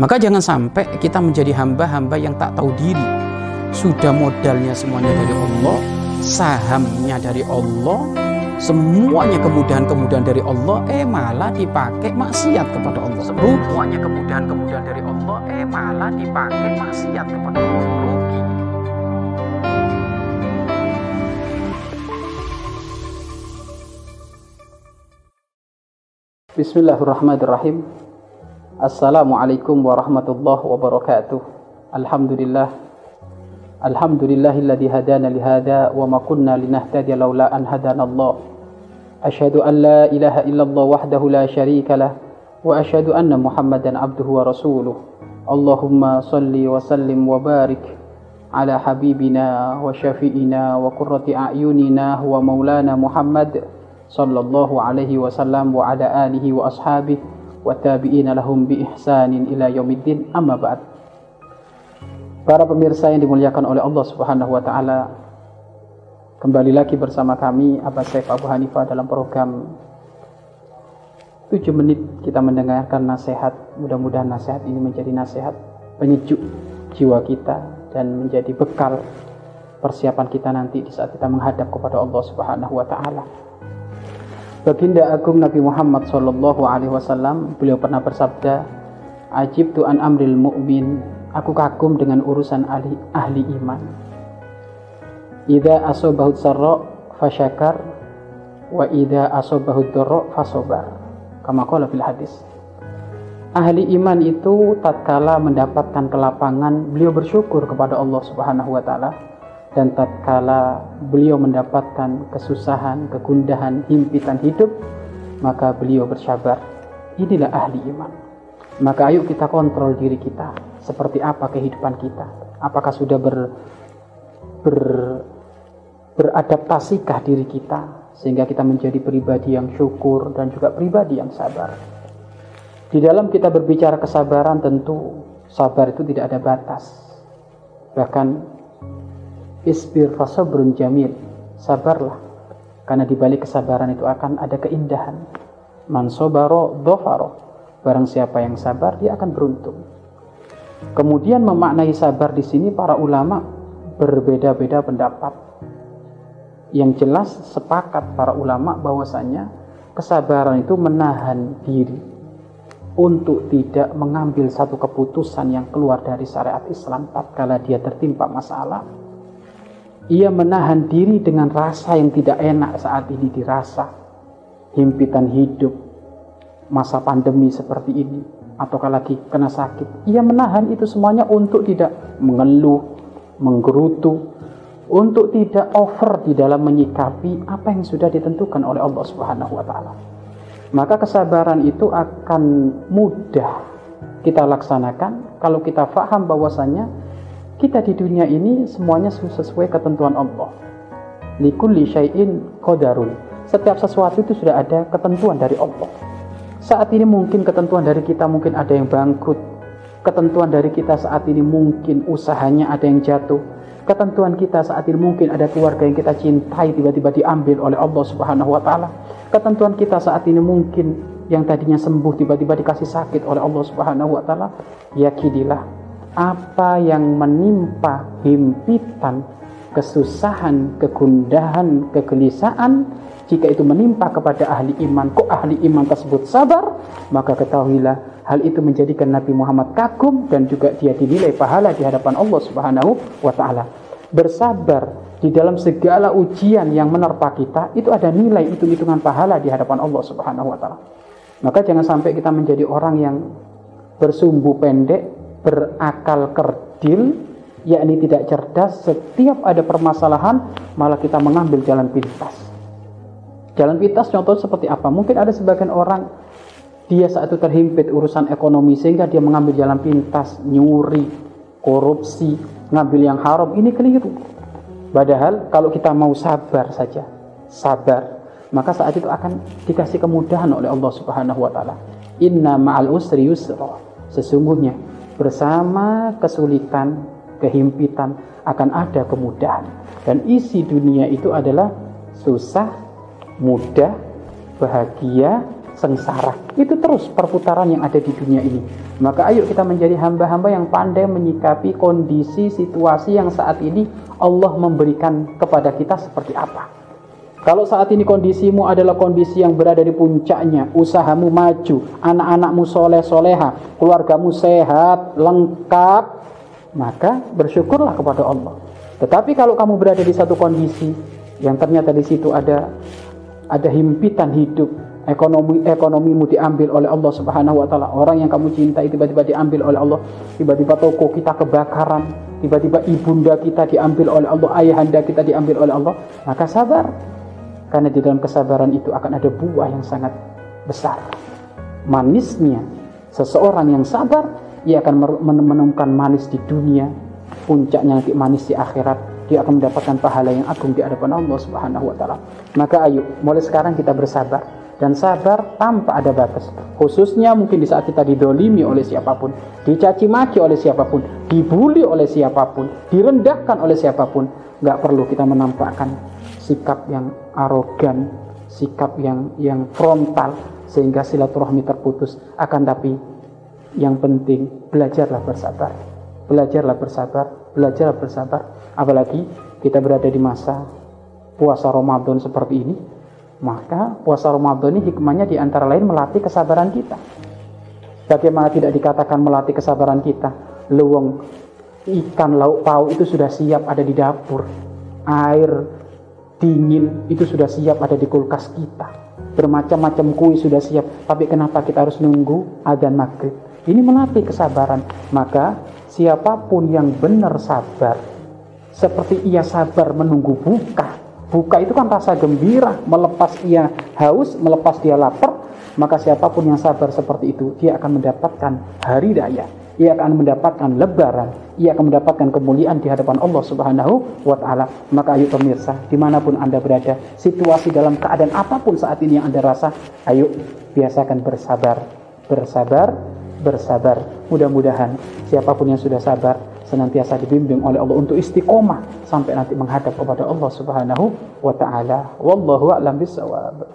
Maka jangan sampai kita menjadi hamba-hamba yang tak tahu diri. Sudah modalnya semuanya dari Allah, sahamnya dari Allah, semuanya kemudahan-kemudahan dari Allah, eh malah dipakai maksiat kepada Allah. Semuanya kemudahan-kemudahan dari Allah, eh malah dipakai maksiat kepada Allah. Bismillahirrahmanirrahim. Assalamualaikum warahmatullahi wabarakatuh. Alhamdulillah. Alhamdulillahilladzi hadana li hadza wa ma kunna linahtadiya laula an hadana Allah. Asyhadu an la ilaha illallah wahdahu la syarika lah wa asyhadu anna Muhammadan abduhu wa rasuluh. Allahumma salli wa sallim wa barik ala habibina wa syafi'ina wa qurrati a'yunina wa maulana Muhammad sallallahu alaihi wasallam wa ala alihi wa ashabihi tabi'ina lahum bi ihsanin ila amma ba'd. Para pemirsa yang dimuliakan oleh Allah Subhanahu wa taala kembali lagi bersama kami Abah Saif Abu Hanifah dalam program 7 menit kita mendengarkan nasihat. Mudah-mudahan nasihat ini menjadi nasihat penyejuk jiwa kita dan menjadi bekal persiapan kita nanti di saat kita menghadap kepada Allah Subhanahu wa taala. Baginda Agung Nabi Muhammad Shallallahu Alaihi Wasallam beliau pernah bersabda, Ajib tuan amril mu'min, aku kagum dengan urusan ahli, ahli iman. Ida asobahut sarro fasyakar, wa ida asobahut doro fasobar. Kama qala fil hadis. Ahli iman itu tatkala mendapatkan kelapangan, beliau bersyukur kepada Allah Subhanahu wa taala dan tatkala beliau mendapatkan kesusahan, kegundahan, himpitan hidup, maka beliau bersabar. Inilah ahli iman. Maka ayo kita kontrol diri kita. Seperti apa kehidupan kita? Apakah sudah ber, ber beradaptasikah diri kita sehingga kita menjadi pribadi yang syukur dan juga pribadi yang sabar. Di dalam kita berbicara kesabaran tentu sabar itu tidak ada batas. Bahkan Isbir fasabrun jamil. Sabarlah. Karena di balik kesabaran itu akan ada keindahan. Man sobaro dhafaro. Barang siapa yang sabar, dia akan beruntung. Kemudian memaknai sabar di sini para ulama berbeda-beda pendapat. Yang jelas sepakat para ulama bahwasanya kesabaran itu menahan diri untuk tidak mengambil satu keputusan yang keluar dari syariat Islam tatkala dia tertimpa masalah ia menahan diri dengan rasa yang tidak enak saat ini dirasa. Himpitan hidup, masa pandemi seperti ini, atau lagi kena sakit. Ia menahan itu semuanya untuk tidak mengeluh, menggerutu, untuk tidak over di dalam menyikapi apa yang sudah ditentukan oleh Allah Subhanahu wa taala. Maka kesabaran itu akan mudah kita laksanakan kalau kita faham bahwasanya kita di dunia ini semuanya sesuai ketentuan Allah. Likulli syai'in qadarun. Setiap sesuatu itu sudah ada ketentuan dari Allah. Saat ini mungkin ketentuan dari kita mungkin ada yang bangkrut. Ketentuan dari kita saat ini mungkin usahanya ada yang jatuh. Ketentuan kita saat ini mungkin ada keluarga yang kita cintai tiba-tiba diambil oleh Allah Subhanahu wa taala. Ketentuan kita saat ini mungkin yang tadinya sembuh tiba-tiba dikasih sakit oleh Allah Subhanahu wa taala. Yakinilah apa yang menimpa himpitan, kesusahan, kegundahan, kegelisahan, jika itu menimpa kepada ahli iman, kok ahli iman tersebut sabar, maka ketahuilah hal itu menjadikan Nabi Muhammad kagum dan juga dia dinilai pahala di hadapan Allah Subhanahu wa taala. Bersabar di dalam segala ujian yang menerpa kita itu ada nilai hitung-hitungan pahala di hadapan Allah Subhanahu wa taala. Maka jangan sampai kita menjadi orang yang bersumbu pendek berakal kerdil, yakni tidak cerdas, setiap ada permasalahan malah kita mengambil jalan pintas. Jalan pintas contoh seperti apa? Mungkin ada sebagian orang dia saat itu terhimpit urusan ekonomi sehingga dia mengambil jalan pintas, nyuri, korupsi, ngambil yang haram. Ini keliru. Padahal kalau kita mau sabar saja, sabar, maka saat itu akan dikasih kemudahan oleh Allah Subhanahu wa taala. Inna ma'al usri yusra. Sesungguhnya bersama kesulitan, kehimpitan akan ada kemudahan. Dan isi dunia itu adalah susah, mudah, bahagia, sengsara. Itu terus perputaran yang ada di dunia ini. Maka ayo kita menjadi hamba-hamba yang pandai menyikapi kondisi situasi yang saat ini Allah memberikan kepada kita seperti apa. Kalau saat ini kondisimu adalah kondisi yang berada di puncaknya, usahamu maju, anak-anakmu soleh soleha, keluargamu sehat, lengkap, maka bersyukurlah kepada Allah. Tetapi kalau kamu berada di satu kondisi yang ternyata di situ ada ada himpitan hidup, ekonomi ekonomimu diambil oleh Allah Subhanahu wa taala. Orang yang kamu cintai tiba-tiba diambil oleh Allah, tiba-tiba toko kita kebakaran, tiba-tiba ibunda kita diambil oleh Allah, ayahanda kita diambil oleh Allah, maka sabar karena di dalam kesabaran itu akan ada buah yang sangat besar. Manisnya seseorang yang sabar, ia akan menemukan manis di dunia, puncaknya nanti manis di akhirat. Dia akan mendapatkan pahala yang agung di hadapan Allah Subhanahu wa taala. Maka ayo, mulai sekarang kita bersabar dan sabar tanpa ada batas. Khususnya mungkin di saat kita didolimi oleh siapa pun, dicaci maki oleh siapa pun, dibully oleh siapa pun, direndahkan oleh siapa pun, nggak perlu kita menampakkan sikap yang arogan, sikap yang yang frontal sehingga silaturahmi terputus. Akan tapi yang penting belajarlah bersabar. Belajarlah bersabar, belajarlah bersabar. Apalagi kita berada di masa puasa Ramadan seperti ini, maka puasa Ramadan ini hikmahnya di antara lain melatih kesabaran kita. Bagaimana tidak dikatakan melatih kesabaran kita? Luwung ikan lauk pauk itu sudah siap ada di dapur. Air dingin itu sudah siap ada di kulkas kita. Bermacam-macam kue sudah siap, tapi kenapa kita harus nunggu adzan maghrib? Ini melatih kesabaran. Maka siapa pun yang benar sabar, seperti ia sabar menunggu buka. Buka itu kan rasa gembira, melepas ia haus, melepas dia lapar, maka siapa pun yang sabar seperti itu, dia akan mendapatkan hari raya ia akan mendapatkan lebaran, ia akan mendapatkan kemuliaan di hadapan Allah Subhanahu wa taala. Maka ayo pemirsa, di mana pun Anda berada, situasi dalam keadaan apa pun saat ini yang Anda rasa, ayo biasakan bersabar, bersabar, bersabar. Mudah-mudahan siapa pun yang sudah sabar senantiasa dibimbing oleh Allah untuk istiqomah sampai nanti menghadap kepada Allah Subhanahu wa taala. Wallahu a'lam bissawab.